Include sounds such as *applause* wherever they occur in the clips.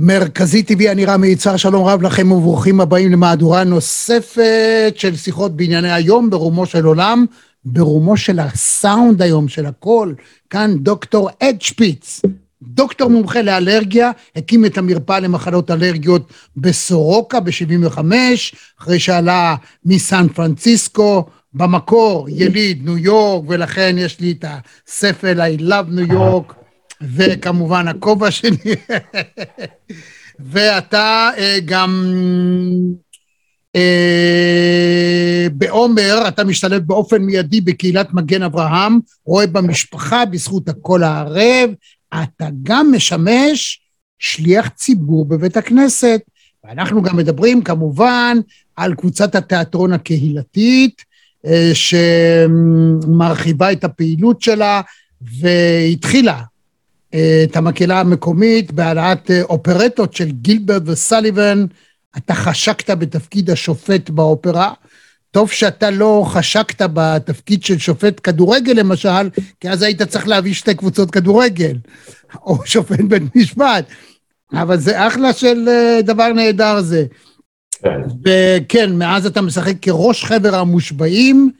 מרכזי טבעי הנראה מיצר שלום רב לכם וברוכים הבאים למהדורה נוספת של שיחות בענייני היום ברומו של עולם, ברומו של הסאונד היום של הכל, כאן דוקטור אד שפיץ, דוקטור מומחה לאלרגיה, הקים את המרפאה למחלות אלרגיות בסורוקה ב-75, אחרי שעלה מסן פרנסיסקו, במקור יליד ניו יורק, ולכן יש לי את הספל I love ניו יורק, וכמובן הכובע שלי, *laughs* ואתה אה, גם אה, בעומר, אתה משתלב באופן מיידי בקהילת מגן אברהם, רואה במשפחה בזכות הקול הערב, אתה גם משמש שליח ציבור בבית הכנסת. ואנחנו גם מדברים כמובן על קבוצת התיאטרון הקהילתית, אה, שמרחיבה את הפעילות שלה והתחילה את המקהלה המקומית בהעלאת אה, אופרטות של גילברד וסליבן. אתה חשקת בתפקיד השופט באופרה. טוב שאתה לא חשקת בתפקיד של שופט כדורגל למשל, כי אז היית צריך להביא שתי קבוצות כדורגל, או שופט בית משפט. אבל זה אחלה של דבר נהדר זה. כן. וכן, מאז אתה משחק כראש חבר המושבעים,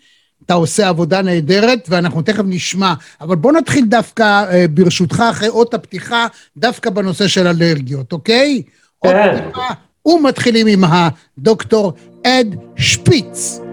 אתה עושה עבודה נהדרת, ואנחנו תכף נשמע. אבל בוא נתחיל דווקא, אה, ברשותך, אחרי אות הפתיחה, דווקא בנושא של אלרגיות, אוקיי? כן. אות פתיחה, ומתחילים עם הדוקטור אד שפיץ.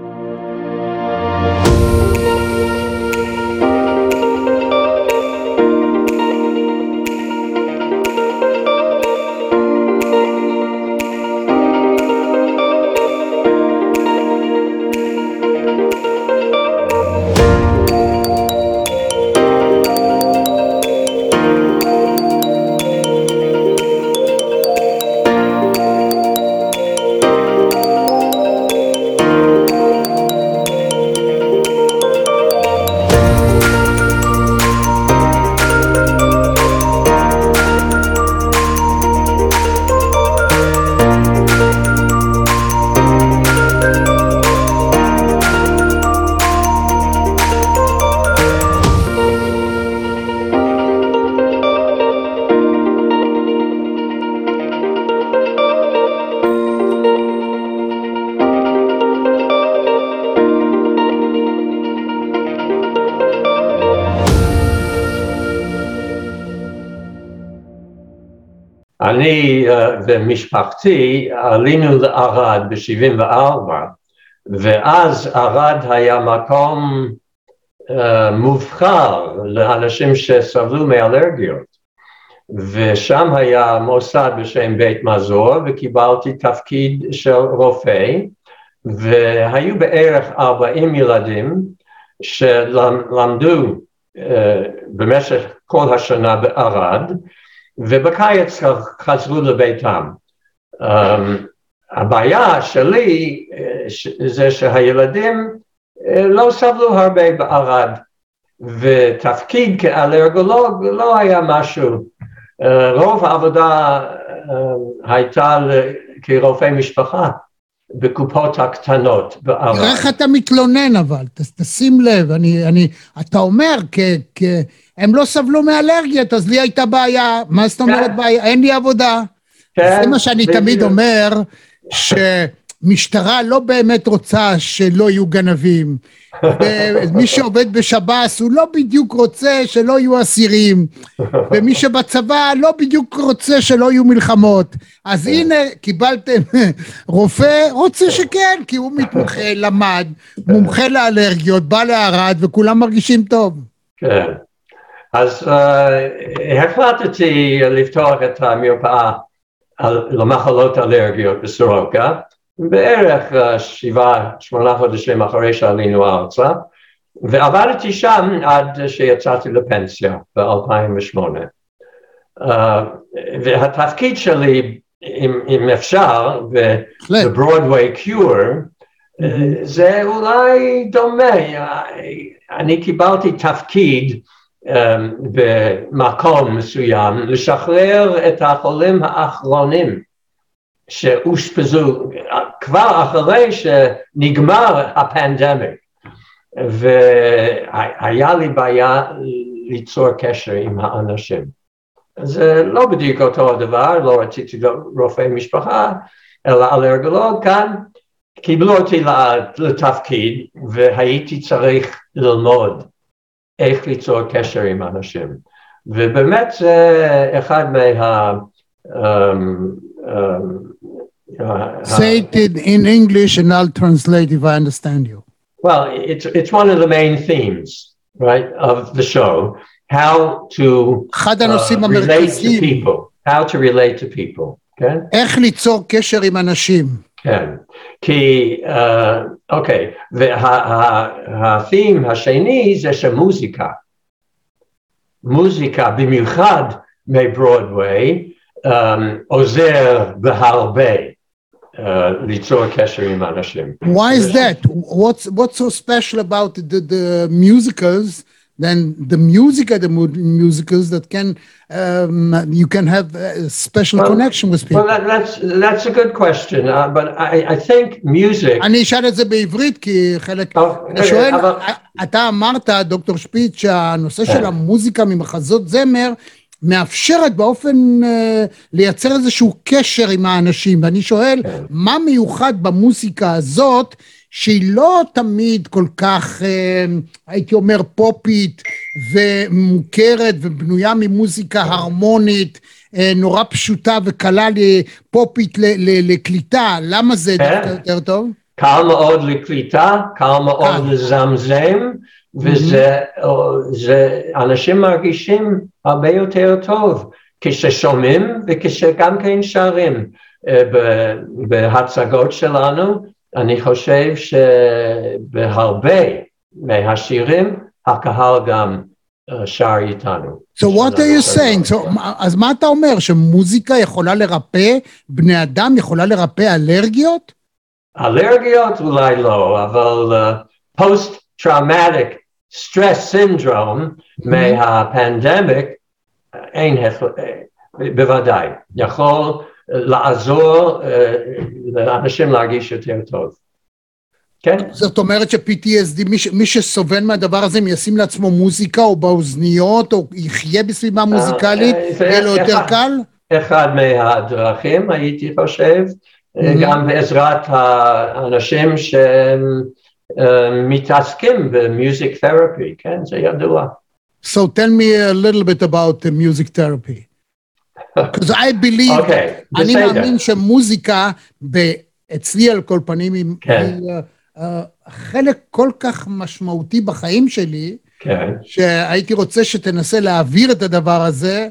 ומשפחתי עלינו לערד ב-74 ואז ערד היה מקום uh, מובחר לאנשים שסבלו מאלרגיות. ושם היה מוסד בשם בית מזור וקיבלתי תפקיד של רופא והיו בערך 40 ילדים שלמדו uh, במשך כל השנה בערד ובקיץ חזרו לביתם. Um, הבעיה שלי uh, זה שהילדים uh, לא סבלו הרבה בערד, ותפקיד כאלרגולוג לא היה משהו. Uh, רוב העבודה הייתה כרופא משפחה. בקופות הקטנות בערד. איך אתה מתלונן אבל, תשים לב, אני, אני, אתה אומר, כ, כ, הם לא סבלו מאלרגיות, אז לי הייתה בעיה, מה זאת אומרת כן. בעיה? אין לי עבודה. כן. זה מה שאני תמיד אומר, שמשטרה לא באמת רוצה שלא יהיו גנבים. ומי שעובד בשב"ס הוא לא בדיוק רוצה שלא יהיו אסירים, ומי שבצבא לא בדיוק רוצה שלא יהיו מלחמות. אז. הנה, קיבלתם רופא, רוצה שכן, כי הוא מתמחה, למד, מומחה לאלרגיות, בא לערד, וכולם מרגישים טוב. כן. אז uh, החלטתי לפתוח את המרפאה למחלות אלרגיות בסורוקה, בערך uh, שבעה, שמונה חודשים אחרי שעלינו ארצה, ועבדתי שם עד שיצאתי לפנסיה ב-2008. Uh, והתפקיד שלי, אם, אם אפשר, ב-Broadway Cure, mm-hmm. זה אולי דומה. אני קיבלתי תפקיד אמ, במקום מסוים, לשחרר את החולים האחרונים שאושפזו כבר אחרי שנגמר הפנדמיק והיה לי בעיה ליצור קשר עם האנשים זה לא בדיוק אותו הדבר, לא רציתי רופא משפחה, אלא אלרגולוג כאן, קיבלו אותי לתפקיד והייתי צריך ללמוד איך ליצור קשר עם אנשים. ובאמת זה אחד מה... Um, um, uh, Say it in English and I'll translate if I understand you. Well, it's, it's one of the main themes, right, of the show, how to uh, relate to people, how to relate to people, כן? איך ליצור קשר עם אנשים. כן, כי, אוקיי, והתים השני זה שמוזיקה, מוזיקה במיוחד מברודוויי, עוזר בהרבה Why is that? What's, what's so special about the, the musicals than the music at the musicals that can um, you can have a special well, connection with people. Well, that, that's that's a good question, uh, but I, I think music. אני אשאל את זה בעברית כי חלק. אתה שואל, אתה אמרת, דוקטור שפיץ, שהנושא של המוזיקה ממחזות זמר מאפשרת באופן uh, לייצר איזשהו קשר עם האנשים, ואני שואל, כן. מה מיוחד במוזיקה הזאת שהיא לא תמיד כל כך, אה, הייתי אומר, פופית ומוכרת ובנויה ממוזיקה הרמונית, אה, נורא פשוטה וקלה פופית לקליטה, למה זה כן. דווקא יותר טוב? קל מאוד לקליטה, קל מאוד לזמזם, וזה, זה, אנשים מרגישים הרבה יותר טוב כששומעים וכשגם כן שרים אה, בהצגות שלנו. אני חושב שבהרבה מהשירים הקהל גם שר איתנו. So what are you saying? So, אז מה אתה אומר? שמוזיקה יכולה לרפא, בני אדם יכולה לרפא אלרגיות? אלרגיות אולי לא, אבל פוסט סטרס סינדרום מהפנדמיק, אין, בוודאי, יכול לעזור לאנשים להרגיש יותר טוב. כן? זאת אומרת ש-PTSD, מי, מי שסובל מהדבר הזה, אם ישים לעצמו מוזיקה או באוזניות, או יחיה בסביבה מוזיקלית, יהיה לו יותר קל? אחד מהדרכים, הייתי חושב, גם בעזרת האנשים שמתעסקים במיוזיק תרפי, כן? זה ידוע. So tell me a little bit about the music therapy. *laughs* because I believe, okay, אני מאמין שמוזיקה, אצלי על כל פנים, היא כן. uh, חלק כל כך משמעותי בחיים שלי, כן. שהייתי רוצה שתנסה להעביר את הדבר הזה,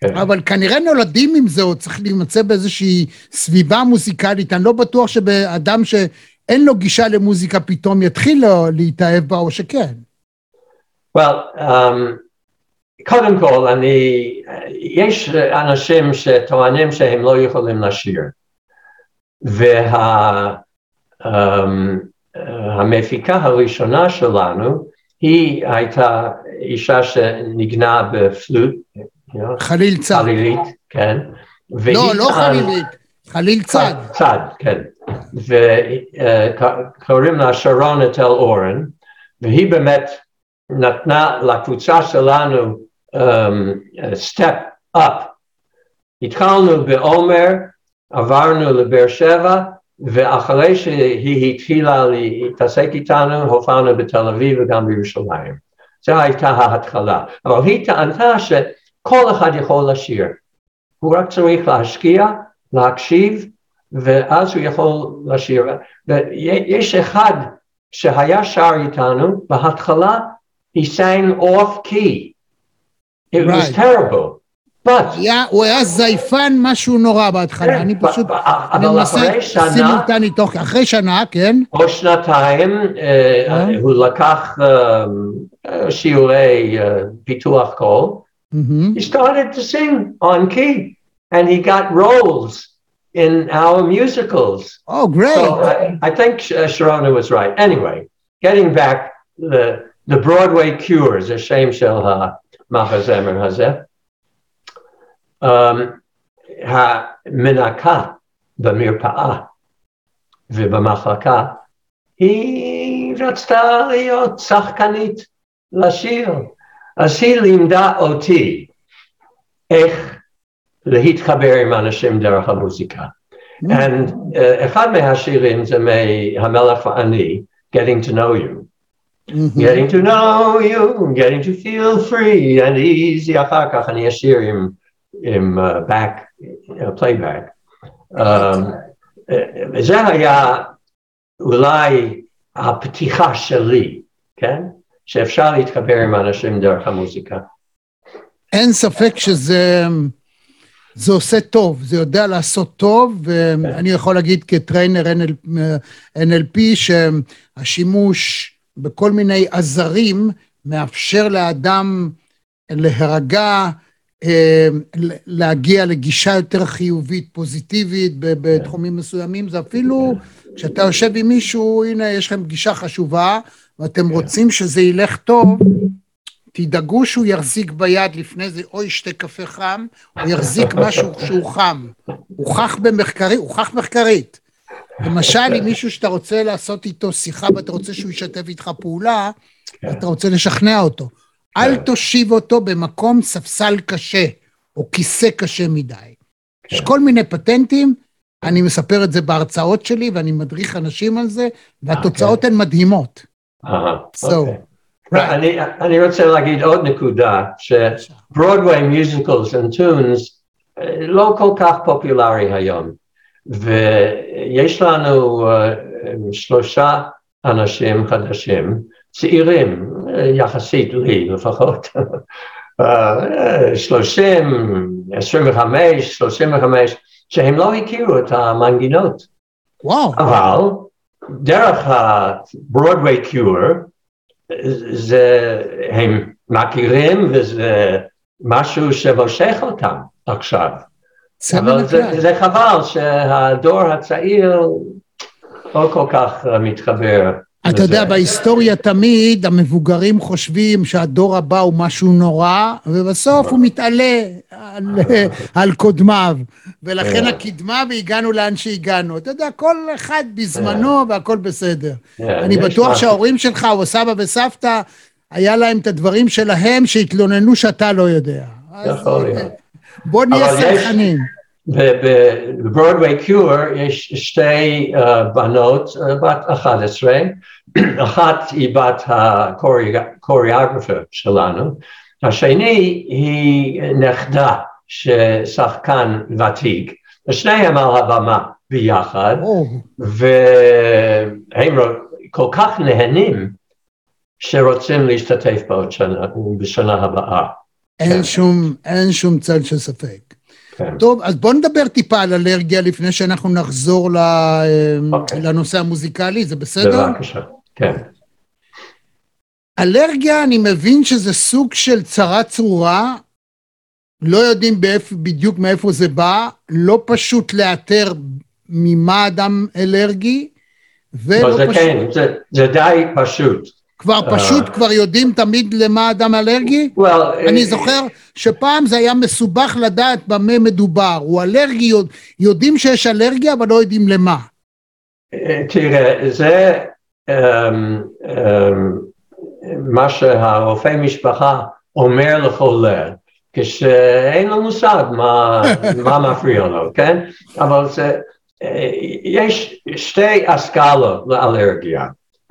כן. אבל כנראה נולדים עם זה, או צריך להימצא באיזושהי סביבה מוזיקלית. אני לא בטוח שבאדם שאין לו גישה למוזיקה פתאום יתחיל להתאהב בה, או שכן. Well, um, קודם כל, אני, יש אנשים שטוענים שהם לא יכולים לשיר, והמפיקה וה, הראשונה שלנו היא הייתה אישה שניגנה בפלוט, חליל צד, חלילית, כן, לא, לא חלילית, חליל צד, צד, כן, וקוראים לה שרון אטל אורן, והיא באמת נתנה לקבוצה שלנו סטפ um, אפ. התחלנו בעומר, עברנו לבאר שבע, ואחרי שהיא התחילה להתעסק איתנו, הופענו בתל אביב וגם בירושלים. זו הייתה ההתחלה. אבל היא טענתה שכל אחד יכול לשיר. הוא רק צריך להשקיע, להקשיב, ואז הוא יכול לשיר. ויש אחד שהיה שר איתנו, בהתחלה, he sang off key. It right. was terrible. But... היה, הוא היה זייפן משהו נורא בהתחלה, אני פשוט, אני מנסה סימולטני תוך, אחרי שנה, כן? או שנתיים, הוא לקח שיעורי פיתוח קול, he started to sing on key, and he got roles in our musicals. Oh, great. So I, I think Sharona was right. Anyway, getting back, the, the Broadway Cures, a shame shall מחזמר הזה. Um, המנקה במרפאה ובמחלקה, היא רצתה להיות שחקנית לשיר, אז היא לימדה אותי איך להתחבר עם אנשים דרך המוזיקה. Mm. And uh, אחד מהשירים זה מהמלך ואני, Getting to know you. Mhm. Getting to know you, getting to feel free and easy, אחר כך אני אשיר עם, עם uh, back, uh, playback. Um, uh, וזה היה אולי הפתיחה שלי, כן? שאפשר להתחבר עם אנשים דרך המוזיקה. אין ספק שזה זה עושה טוב, זה יודע לעשות טוב, ואני יכול להגיד כטריינר NLP, שהשימוש בכל מיני עזרים מאפשר לאדם להירגע, אה, להגיע לגישה יותר חיובית, פוזיטיבית בתחומים מסוימים, זה אפילו כשאתה יושב עם מישהו, הנה יש לכם פגישה חשובה, ואתם רוצים שזה ילך טוב, תדאגו שהוא יחזיק ביד לפני זה או ישתה קפה חם, או יחזיק משהו שהוא חם. הוכח במחקרי, הוכח מחקרית. למשל, אם מישהו שאתה רוצה לעשות איתו שיחה ואתה רוצה שהוא ישתף איתך פעולה, אתה רוצה לשכנע אותו. אל תושיב אותו במקום ספסל קשה, או כיסא קשה מדי. יש כל מיני פטנטים, אני מספר את זה בהרצאות שלי, ואני מדריך אנשים על זה, והתוצאות הן מדהימות. אהה, אוקיי. אני, אני רוצה להגיד עוד נקודה, שברודווי מיוזיקלס and טונס לא כל כך פופולרי היום, ויש לנו אה, שלושה אנשים חדשים, צעירים יחסית לי לפחות, שלושים, עשרים וחמש, שלושים וחמש, שהם לא הכירו את המנגינות. וואו, אבל דרך ה-Broadway Cure זה, הם מכירים וזה משהו שמושך אותם עכשיו. אבל זה. זה חבל שהדור הצעיר לא כל כך מתחבר. אתה יודע. בהיסטוריה תמיד המבוגרים חושבים שהדור הבא הוא משהו נורא, ובסוף הוא מתעלה על, *laughs* על קודמיו, ולכן כן. הקדמה והגענו לאן שהגענו. אתה יודע, כל אחד בזמנו והכל בסדר. כן, אני בטוח. שההורים שלך, או סבא וסבתא, היה להם את הדברים שלהם שהתלוננו שאתה לא יודע. יכול להיות. בוא נהיה סלחנים. בברודווי קיור יש שתי אה, בנות, אה, בת 11, *clears throat* אחת היא בת הקוריאגרפר שלנו, השני היא נכדה ששחקן ותיק, ושניהם על הבמה ביחד, והם כל כך נהנים שרוצים להשתתף בעוד שנה, בשנה הבאה. אין שום, אין שום צל של ספק. כן. טוב, אז בוא נדבר טיפה על אלרגיה לפני שאנחנו נחזור ל- אוקיי. לנושא המוזיקלי, זה בסדר? בבקשה, כן. אלרגיה, אני מבין שזה סוג של צרה צרורה, לא יודעים באיפ, בדיוק מאיפה זה בא, לא פשוט לאתר ממה אדם אלרגי, ולא אבל זה פשוט, כן, זה, זה די פשוט. כבר פשוט, אה. כבר יודעים תמיד למה אדם אלרגי? אני אה, זוכר שפעם זה היה מסובך לדעת במה מדובר. הוא אלרגי, יודע- יודעים שיש אלרגיה, אבל לא יודעים למה. אה, תראה, זה אמ, אמ, מה שהרופא משפחה אומר לחולה, כשאין לו מושג מה, *laughs* מה מפריע לו, כן? אבל זה, יש שתי אסקלות לאלרגיה.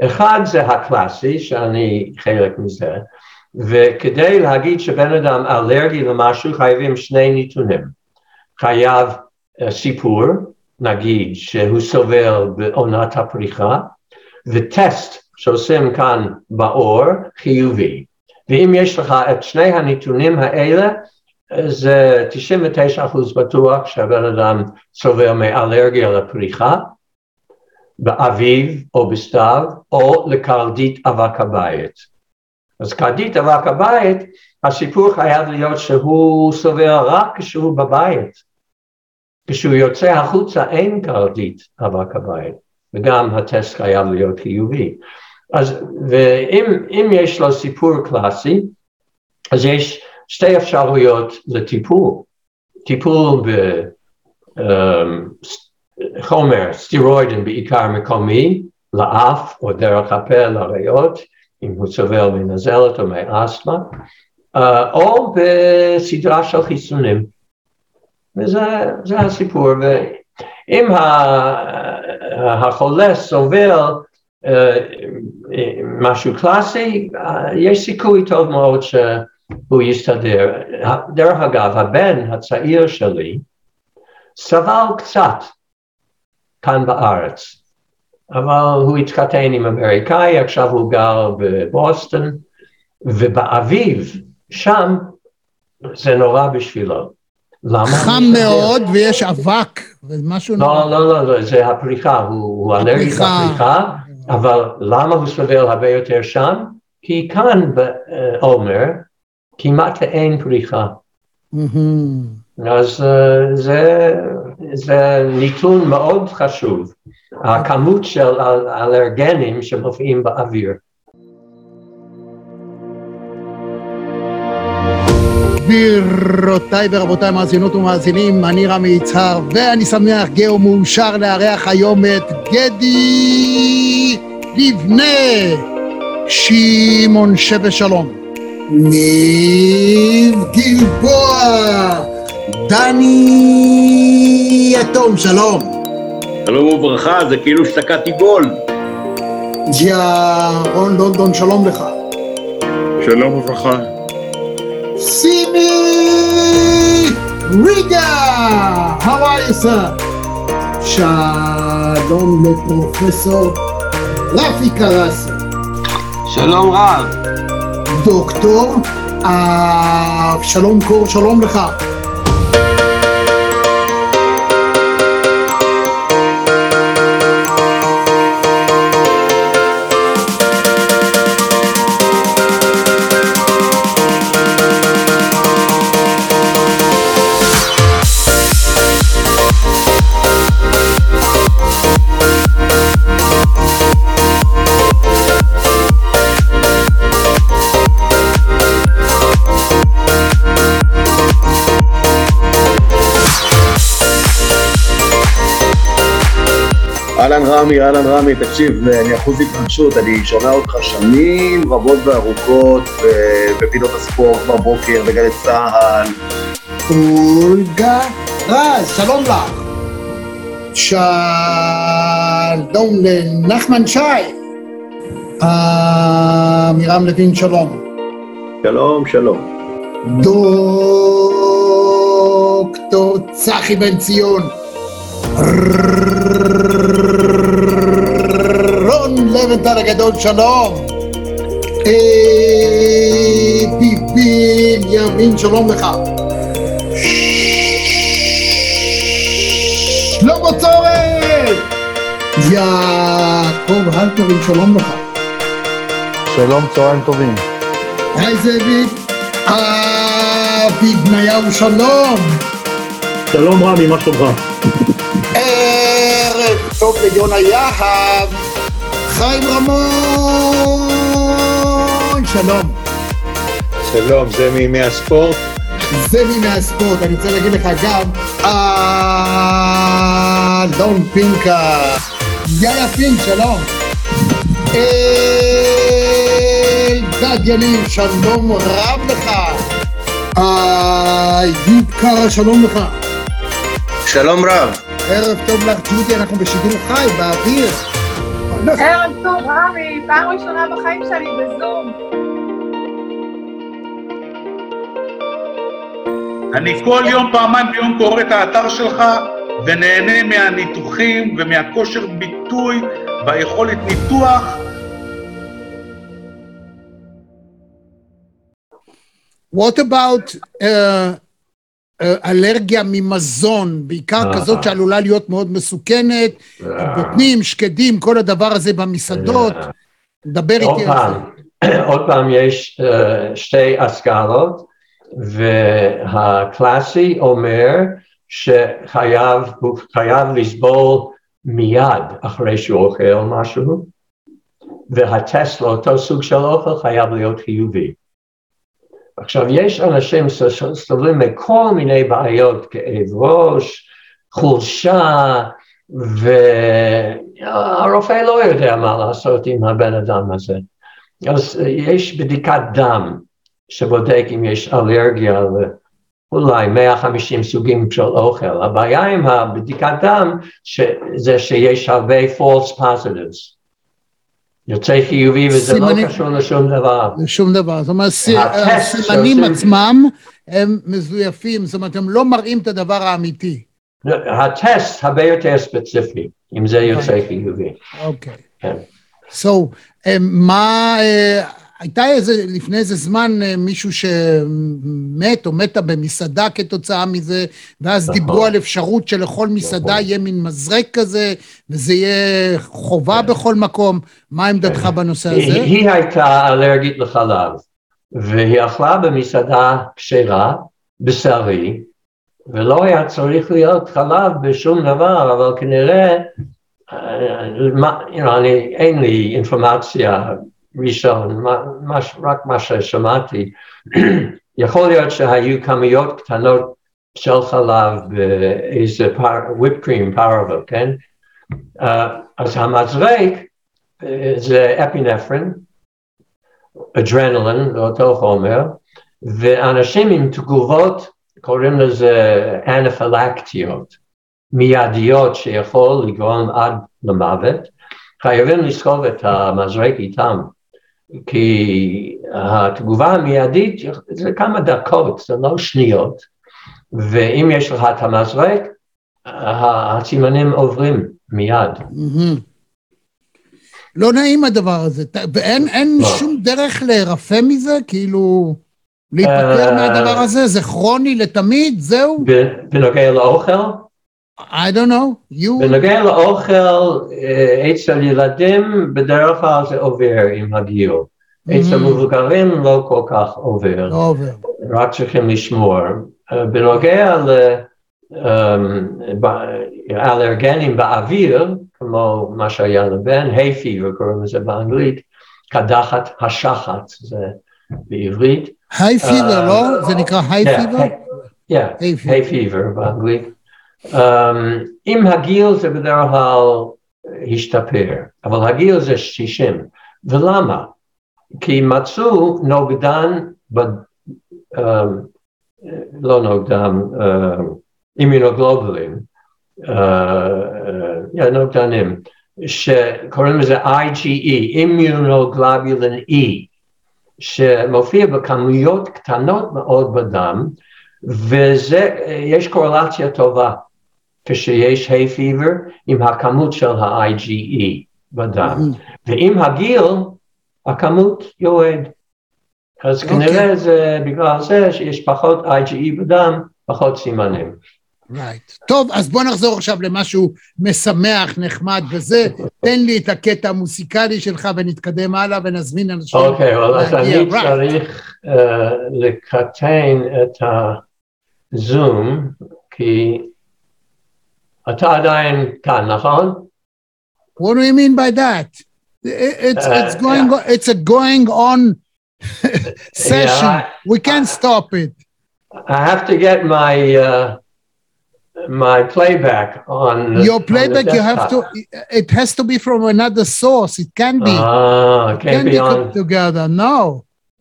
אחד זה הקלאסי, שאני חלק מזה, וכדי להגיד שבן אדם אלרגי למשהו חייבים שני נתונים. חייב אה, סיפור, נגיד שהוא סובל בעונת הפריחה, וטסט שעושים כאן בעור חיובי. ואם יש לך את שני הנתונים האלה, זה 99% בטוח שהבן אדם סובל מאלרגיה לפריחה, באביב או בסתיו, או לקרדית אבק הבית. אז קרדית אבק הבית, הסיפור חייב להיות שהוא סובל רק כשהוא בבית. כשהוא יוצא החוצה אין קרדית אבק הבית, וגם הטסט חייב להיות חיובי. אז ואם אם יש לו סיפור קלאסי, אז יש שתי אפשרויות לטיפול. טיפול בחומר, סטירואידים בעיקר מקומי, לאף או דרך הפה לריאות, אם הוא סובל מנזלת או מאסתמה, אה, או בסדרה של חיסונים. וזה הסיפור. ואם החולה סובל אה, משהו קלאסי, יש סיכוי טוב מאוד שהוא יסתדר. דרך אגב, הבן הצעיר שלי סבל קצת כאן בארץ. אבל הוא התחתן עם אמריקאי, עכשיו הוא גר בבוסטון, ובאביב, שם, זה נורא בשבילו. למה? חם מאוד ויש אבק, ומשהו לא, נורא. לא, לא, לא, זה הפריחה, הוא, הוא אלרגי לפריחה, אבל למה הוא סובל הרבה יותר שם? כי כאן בעומר כמעט אין פריחה. אז uh, זה, זה נתון מאוד חשוב, הכמות של אלרגנים שמופיעים באוויר. גבירותיי ורבותיי מאזינות ומאזינים, אני רמי יצהר, ואני שמח, גאו מאושר לארח היום את גדי לבנה, שמעון שווה שלום. ניב גלבוע, דני יתום, שלום. שלום וברכה, זה כאילו שתקעתי גול. ג'יה רון לונדון, שלום לך. שלום וברכה. סימי ריגה, sir? שלום לפרופסור רפי קרסי. שלום רב. דוקטור אבשלום קור, שלום לך. אהלן רמי, אהלן רמי, תקשיב, אני אחוז התרגשות, אני שומע אותך שנים רבות וארוכות בפינות הספורט בבוקר, בגלי צה"ל. אולגה רז, שלום לך. שלום לנחמן שי. עמירם לוין, שלום. שלום, שלום. דוקטור צחי בן ציון. לבנטל הגדול, שלום. ביבי ימין, שלום לך. שלמה צורן! יעקב הלפרין, שלום לך. שלום, צהריים טובים. היי זאביק. אבי בניהו, שלום. שלום רמי, מה שלומך? ערב טוב ליונה יהב. חיים רמון! שלום. שלום, זה מימי הספורט? זה מימי הספורט, אני רוצה להגיד לך גם, אלדון פינקה. יאללה פינק, שלום. אלדד יניב, שלום רב לך. איוב קרא, שלום לך. שלום רב. ערב טוב לך, ג'ודי, אנחנו בשידור חי, באוויר. ערב טוב, רמי, פעם ראשונה בחיים שלי בזום. אני כל יום, פעמיים ביום קורא את האתר שלך ונהנה מהניתוחים ומהכושר ביטוי והיכולת ניתוח. What about uh, אלרגיה ממזון, בעיקר כזאת שעלולה להיות מאוד מסוכנת, בוטנים, שקדים, כל הדבר הזה במסעדות, דבר איתי על זה. עוד פעם יש שתי הסקלות, והקלאסי אומר שחייב, הוא חייב לסבול מיד אחרי שהוא אוכל משהו, והטסט לאותו סוג של אוכל חייב להיות חיובי. עכשיו, יש אנשים שסובלים מכל מיני בעיות, כאב ראש, חולשה, והרופא לא יודע מה לעשות עם הבן אדם הזה. אז יש בדיקת דם שבודק אם יש אלרגיה לאולי 150 סוגים של אוכל. הבעיה עם הבדיקת דם זה שיש הרבה false positives. יוצא חיובי וזה לא סימנים- קשור לשום דבר. לשום דבר. זאת אומרת, הטסט הסימנים שעושים- עצמם הם מזויפים, זאת אומרת, הם לא מראים את הדבר האמיתי. הטסט הרבה יותר ספציפי, אם זה יוצא חיובי. אוקיי. כן. So, אה, מה, אה, הייתה איזה, לפני איזה זמן אה, מישהו שמת או מתה במסעדה כתוצאה מזה, ואז נכון. דיברו על אפשרות שלכל מסעדה נכון. יהיה מין מזרק כזה, וזה יהיה חובה בכל מקום. מה עמדתך בנושא היא, הזה? היא הייתה אלרגית לחלב, והיא אכלה במסעדה כשרה, בשרי, ולא היה צריך להיות חלב בשום דבר, אבל כנראה, אה, you know, אני, אין לי אינפורמציה ראשון, מה, רק מה ששמעתי, *clears throat* יכול להיות שהיו כמויות קטנות של חלב באיזה whipped cream פרווה, כן? אה, אז המזרק אה, זה אפינפרין, אדרנלין, אותו חומר, ואנשים עם תגובות, קוראים לזה אנפילקטיות, מיידיות שיכול לגרום עד למוות, חייבים לסחוב את המזרק איתם, כי התגובה המיידית זה כמה דקות, זה לא שניות, ואם יש לך את המזרק, הסימנים עוברים מיד. לא נעים הדבר הזה, ואין אין לא. שום דרך להירפא מזה? כאילו, להיפטר אה, מהדבר הזה? זה כרוני לתמיד? זהו? בנוגע לאוכל, I don't know. You... בנוגע לאוכל, אה, אצל ילדים בדרך כלל זה עובר עם הגיל. אצל מהמם. מבוגרים לא כל כך עובר, לא עובר. רק צריכים לשמור. אה, בנוגע לאלרגנים באוויר, כמו מה שהיה לבן, hay fever קוראים לזה באנגלית, קדחת השחת, זה בעברית. היי פיבר, אה, לא? זה נקרא היי Yeah, פיבר? hey- yeah, היי hay fever באנגלית. Um, עם הגיל זה בדרך כלל השתפר, אבל הגיל זה 60. ולמה? כי מצאו נוגדן, um, לא נוגדן, אימונוגלובולין, uh, uh, yeah, נוגדנים, שקוראים לזה IgE, אימונוגלובולין E, שמופיע בכמויות קטנות מאוד בדם, וזה, יש קורלציה טובה כשיש hay fever עם הכמות של ה-IgE בדם, ועם הגיל הכמות יורד. אז אוקיי. כנראה זה בגלל זה שיש פחות IgE בדם, פחות סימנים. Right. טוב, אז בוא נחזור עכשיו למשהו משמח, נחמד וזה. תן לי את הקטע המוסיקלי שלך ונתקדם הלאה ונזמין אנשים. אוקיי, אבל אז. אני Right. צריך אה, לקטן את הזום, כי אתה עדיין כאן, נכון? What do you mean by that? It- It's, Uh, it's going, it's a going on *laughs* session. I- We can't stop it. I have to get my uh, my playback on the- Your on the playback, you have to, desktop. it has to be from another source. It can be. Ah, It can't can be be put on. together. No.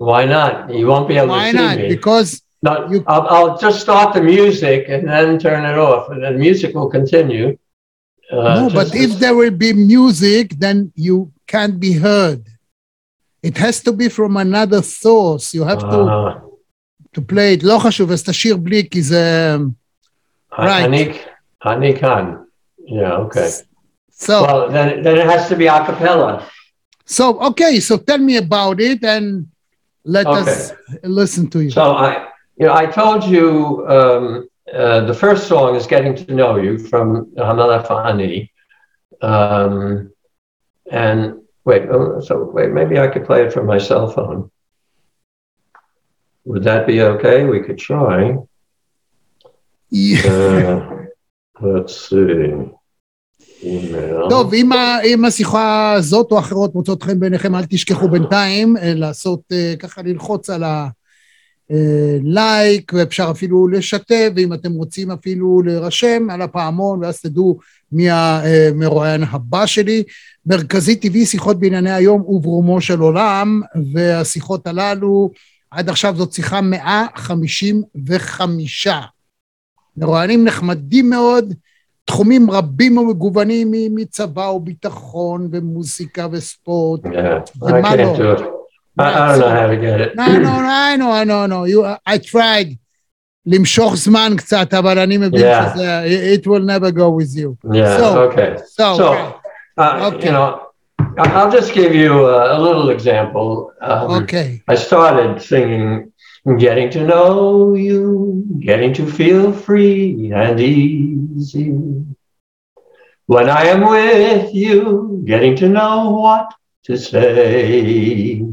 Why not? You won't be able Why to see not? me. Because No, you- I'll, I'll just start the music and then turn it off, and then music will continue. Uh, no, but just- if there will be music, then you can't be heard. It has to be from another source. You have to, Ah, to play it. לא חשוב, אז תשאיר בלי, כי זה... Right. אני, אני כאן. Yeah, okay. So, Well, then, then it has to be a cappella. so okay, so tell me about it and let us listen to you. So I, you know, I told you um, uh, the first song is "Getting to Know You" from Hamala Fahani, um, and wait, oh, so wait, maybe I could play it from my cell phone. Would that be okay? We could try. Yeah. Uh, let's see. Email. טוב, אם, ה, אם השיחה הזאת או אחרות מוצאות חן בעיניכם, אל תשכחו בינתיים אה, לעשות, אה, ככה ללחוץ על הלייק, ואפשר אפילו לשתף, ואם אתם רוצים אפילו להירשם על הפעמון, ואז תדעו מי המרואיין הבא שלי. מרכזי טבעי, שיחות בענייני היום וברומו של עולם, והשיחות הללו עד עכשיו זאת שיחה 155. מרואיינים נחמדים מאוד, תחומים רבים ומגוונים מצבא וביטחון ומוזיקה וספורט. Yeah, The I can't model. do it. I, I don't know how to get it. No, no, no, I know, I know, no. You, I tried למשוך זמן קצת, אבל אני מבין Yeah. שזה, it will never go with you. Yeah, So- okay. So, So, uh, Okay. you know, I- I'll just give you a, a little example. Um, okay. I started singing Getting to Know You, Getting to Feel Free and Easy. When I am with you, getting to know what to say.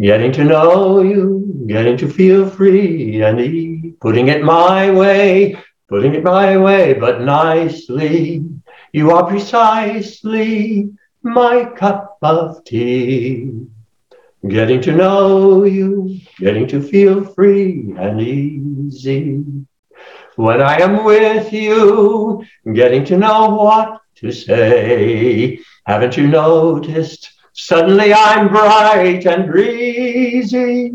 Getting to know you, getting to feel free and easy. Putting it my way, putting it my way, but nicely. You are precisely my cup of tea. Getting to know you, getting to feel free and easy. When I am with you, getting to know what to say. Haven't you noticed? Suddenly I'm bright and breezy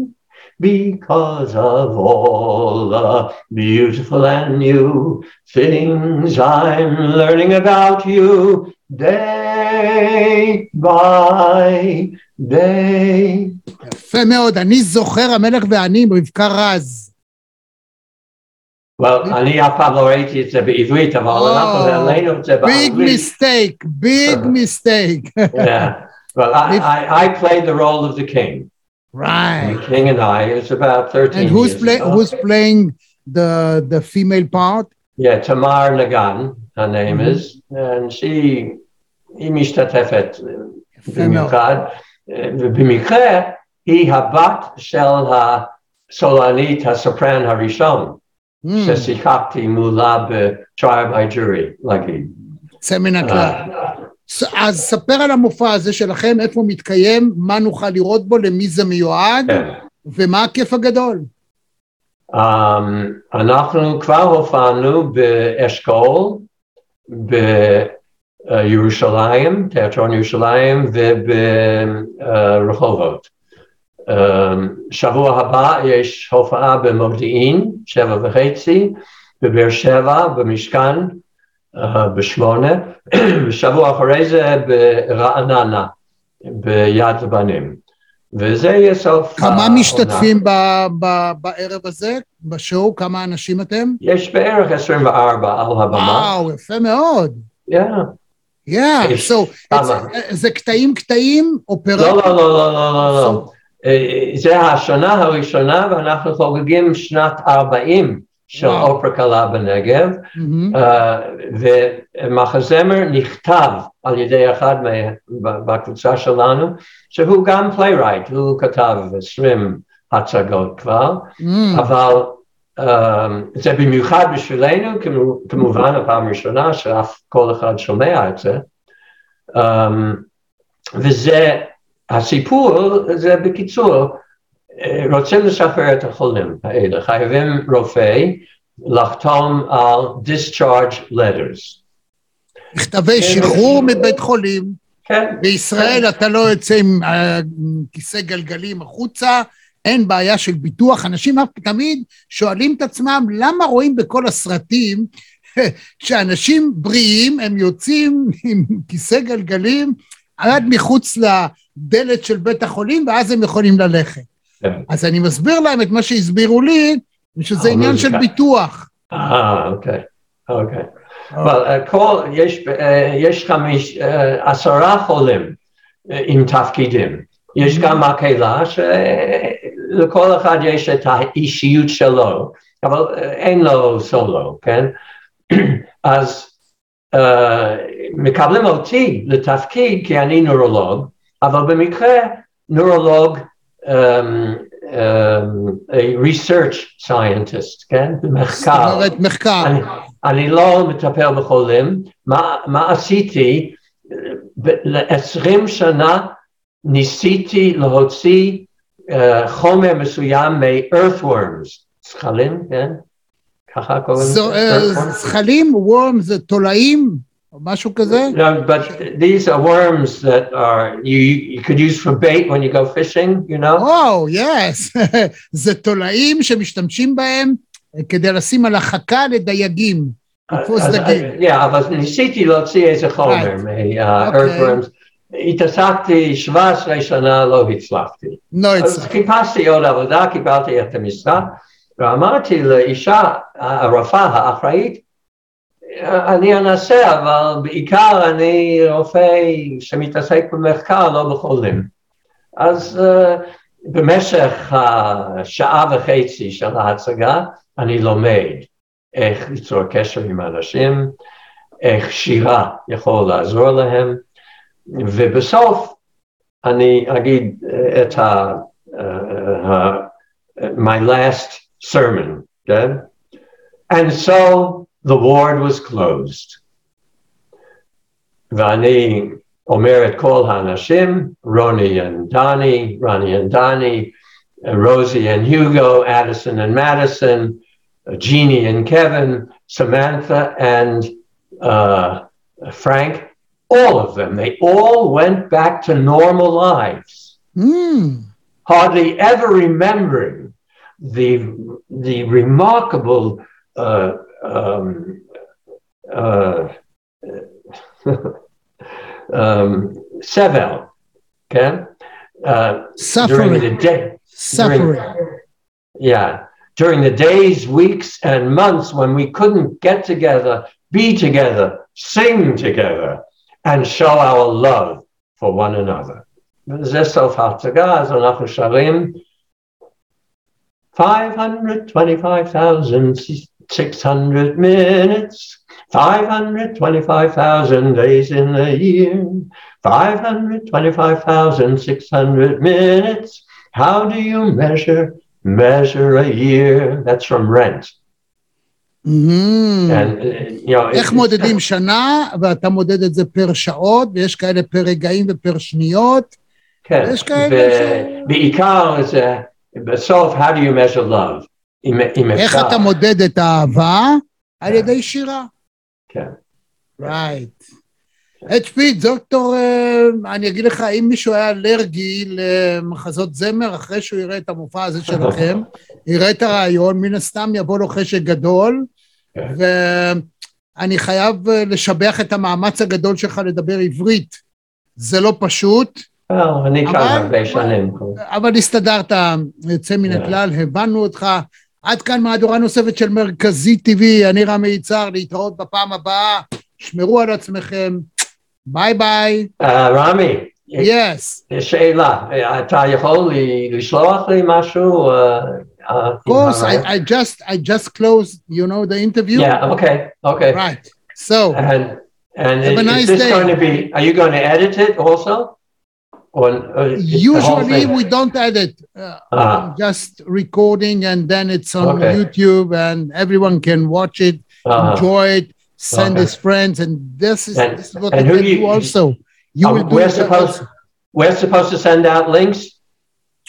because of all the beautiful and new things I'm learning about you day by day. יפה מאוד. אני זוכר המלך ואני עם רבקה רז. Well, אני אף פעם לא ראיתי את זה בעברית, אבל אנחנו העלינו את זה ביג באנגלית. מיסטייק, ביג מיסטייק. Yeah. Well, I, I, I played the role of the king. Right. The king and I, it was about 13 And who's years play, ago. who's playing the the female part? Yeah, Tamar Nagan, her name Mhm. is, and she, היא משתתפת יפה מאוד. במיוחד, ובמקרה היא הבת של הסולנית הסופרן הראשון, Mm, ששיחקתי מולה ב-Trial by Jury, להגיד. יוצא מן הכלל. אז ספר על המופע הזה שלכם, איפה הוא מתקיים, מה נוכל לראות בו, למי זה מיועד, כן. ומה הכיף הגדול. Um, אנחנו כבר הופענו באשכול, בירושלים, תיאטרון ירושלים וברחובות. Um, שבוע הבא יש הופעה במודיעין, שבע וחצי, בבאר שבע, במשכן, בשמונה, ושבוע אחרי זה ברעננה, ביד לבנים. וזה יהיה סוף כמה העונה. משתתפים ב- ב- בערב הזה, בשואו? כמה אנשים אתם? יש בערך 24 על הבמה. וואו, יפה מאוד. Yeah. Yeah, יש so, כמה. זה קטעים קטעים, אופרה? לא, לא, לא, לא, לא, לא, לא. אה, זה השנה הראשונה ואנחנו חוגגים שנת 40 של. אופרה קלה בנגב. אה, ומחזמר נכתב על ידי אחד מה- בקבוצה שלנו, שהוא גם playwright, הוא כתב 20 הצגות כבר, אבל um, זה במיוחד בשבילנו, כמו, כמובן הפעם הראשונה שאף כל אחד שומע את זה. Um, וזה, הסיפור זה בקיצור, אה, רוצים לשחרר את החולים האלה, חייבים רופא לחתום על discharge letters. מכתבי שחרור מבית חולים. כן, בישראל אתה לא יוצא עם אה, כיסא גלגלים החוצה, אין בעיה של ביטוח. אנשים תמיד שואלים את עצמם, למה רואים בכל הסרטים *laughs* שאנשים בריאים, הם יוצאים עם כיסא גלגלים עד מחוץ לדלת של בית החולים, ואז הם יכולים ללכת. כן. אז אני מסביר להם את מה שהסבירו לי, שזה אה, עניין של. ביטוח. אה, אוקיי, אוקיי. אבל אה, כל, יש, אה, יש חמיש, עשרה חולים עם תפקידים. יש גם מקהלה שלכל אחד יש את האישיות שלו, אבל אין לו סולו, כן? *clears throat* אז אה, מקבלים אותי לתפקיד כי אני נורולוג, אבל במקרה נורולוג um, um, a research scientist, כן? זאת במחקר. אומרת, מחקר. אני, אני לא מטפל בחולים. מה, מה עשיתי? ל-20 שנה ניסיתי להוציא uh, חומר מסוים מ-earthworms, זכלים, כן? ככה קוראים לזה? אה? זחלים, וורם זה תולעים, או משהו כזה? No, but these are worms that are you you could use for bait when you go fishing, you know. וואו, יס. *laughs* זה תולעים שמשתמשים בהם אה, כדי לשים על החכה לדייגים, לתפוס אז- דגים. Yeah, אבל ניסיתי להוציא איזה חומר. מה-earthworms. התעסקתי 17 שנה, לא הצלחתי. לא אז הצלחתי. חיפשתי עוד עבודה, קיבלתי את המשרה, ואמרתי לאישה, הרופאה האחראית, אני אנסה, אבל בעיקר אני רופא שמתעסק במחקר, לא בחולים. אז uh, במשך השעה וחצי של ההצגה, אני לומד איך ליצור קשר עם אנשים, איך שירה יכול לעזור להם, ובסוף אני אגיד אה, את ה... uh, uh, my last sermon, okay? And so the ward was closed. Vani Omeret Kol Hanashim, Roni and Donnie, Ronnie and Donnie, uh, Rosie and Hugo, Addison and Madison, uh, Jeannie and Kevin, Samantha and uh, Frank, all of them, they all went back to normal lives. Mm. Hardly ever remembering the, the remarkable uh, um, uh, *laughs* um, Sevel, okay, uh, during the suffering, day, suffering. yeah, during the days, weeks, and months when we couldn't get together, be together, sing together, and show our love for one another. וזה סוף ההצגה, אז אנחנו שרים 525,600 minutes, 525,000 days in a year, 525,600 minutes. How do you measure, measure a year? That's from Rent. Hmm. And, uh, you know, איך it's- מודדים שנה, ואתה מודד את זה פר שעות, ויש כאלה פר רגעים ופר שניות. כן, יש כאלה ש- ובעיקר זה, בסוף, how do you measure love? אם, אם איך אפשר. אתה מודד את האהבה? על ידי שירה. כן. רייט. HP, דוקטור, אה, אני אגיד לך, אם מישהו היה אלרגי למחזות זמר, אחרי שהוא יראה את המופע הזה שלכם, *laughs* יראה את הרעיון, מן הסתם יבוא לו חשק גדול, כן. ואני חייב אה, לשבח את המאמץ הגדול שלך לדבר עברית. זה לא פשוט, well, אני כאן אבל- הרבה שנים. אבל הסתדרת, יוצא מן כן. הכלל, הבנו אותך. עד כאן מהדורה נוספת של מרכזי TV, אני רמי יצהר, להתראות בפעם הבאה, שמרו על עצמכם, ביי ביי, אה, רמי, יס, יש שאלה, אתה יכול לי- לשלוח לי משהו? אה, אה, of course, עם I, I just, I just closed, you know, the interview, Yeah, okay, okay. right, so, And, and Have a is nice this day. going to be, are you going to edit it also? Or, or is the whole usually we don't edit, uh, Ah. just recording and then it's on Okay. YouTube and everyone can watch it, Uh-huh. enjoy it, send Okay. his friends, and this is, And- this is what and who you- do also. You Um, will do we're supposed, also. we're supposed to send out links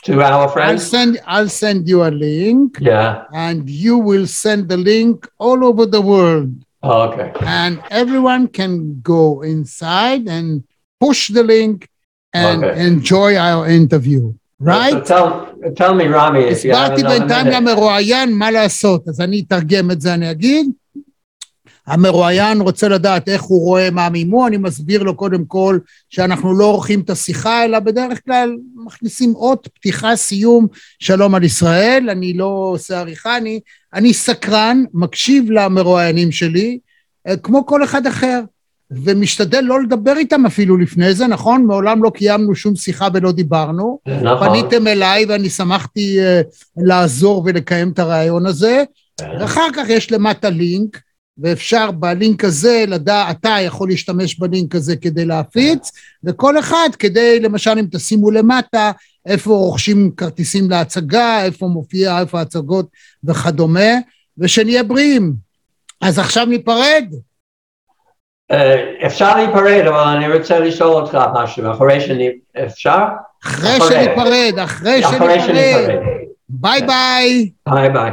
to our friends. I'll send I'll send you a link Yeah, and you will send the link all over the world oh, okay. and everyone can go inside and push the link and Okay. enjoy our interview. So Right? tell, tell me, Rami, if you have הסברתי another בינתיים. למרואיין מה לעשות, אז אני אתרגם את זה, אני אגיד. המרואיין רוצה לדעת איך הוא רואה מה מימו, אני מסביר לו קודם כל שאנחנו לא עורכים את השיחה, אלא בדרך כלל מכניסים אות פתיחה, סיום, שלום על ישראל, אני לא עושה עריכה, אני, אני סקרן, מקשיב למרואיינים שלי, אה, כמו כל אחד אחר, ומשתדל לא לדבר איתם אפילו לפני זה, נכון? מעולם לא קיימנו שום שיחה ולא דיברנו. נכון. פניתם אליי ואני שמחתי uh, לעזור ולקיים את הרעיון הזה. ואחר כך יש למטה לינק, ואפשר בלינק הזה לדעת, אתה יכול להשתמש בלינק הזה כדי להפיץ, וכל אחד כדי, למשל, אם תשימו למטה, איפה רוכשים כרטיסים להצגה, איפה מופיע, איפה ההצגות וכדומה, ושנהיה בריאים. אז עכשיו ניפרד. אה, אפשר להיפרד, אבל אני רוצה לשאול אותך משהו, אחרי שאני... אפשר? אחרי. שניפרד, אחרי שניפרד. שניפרד. ביי ביי. ביי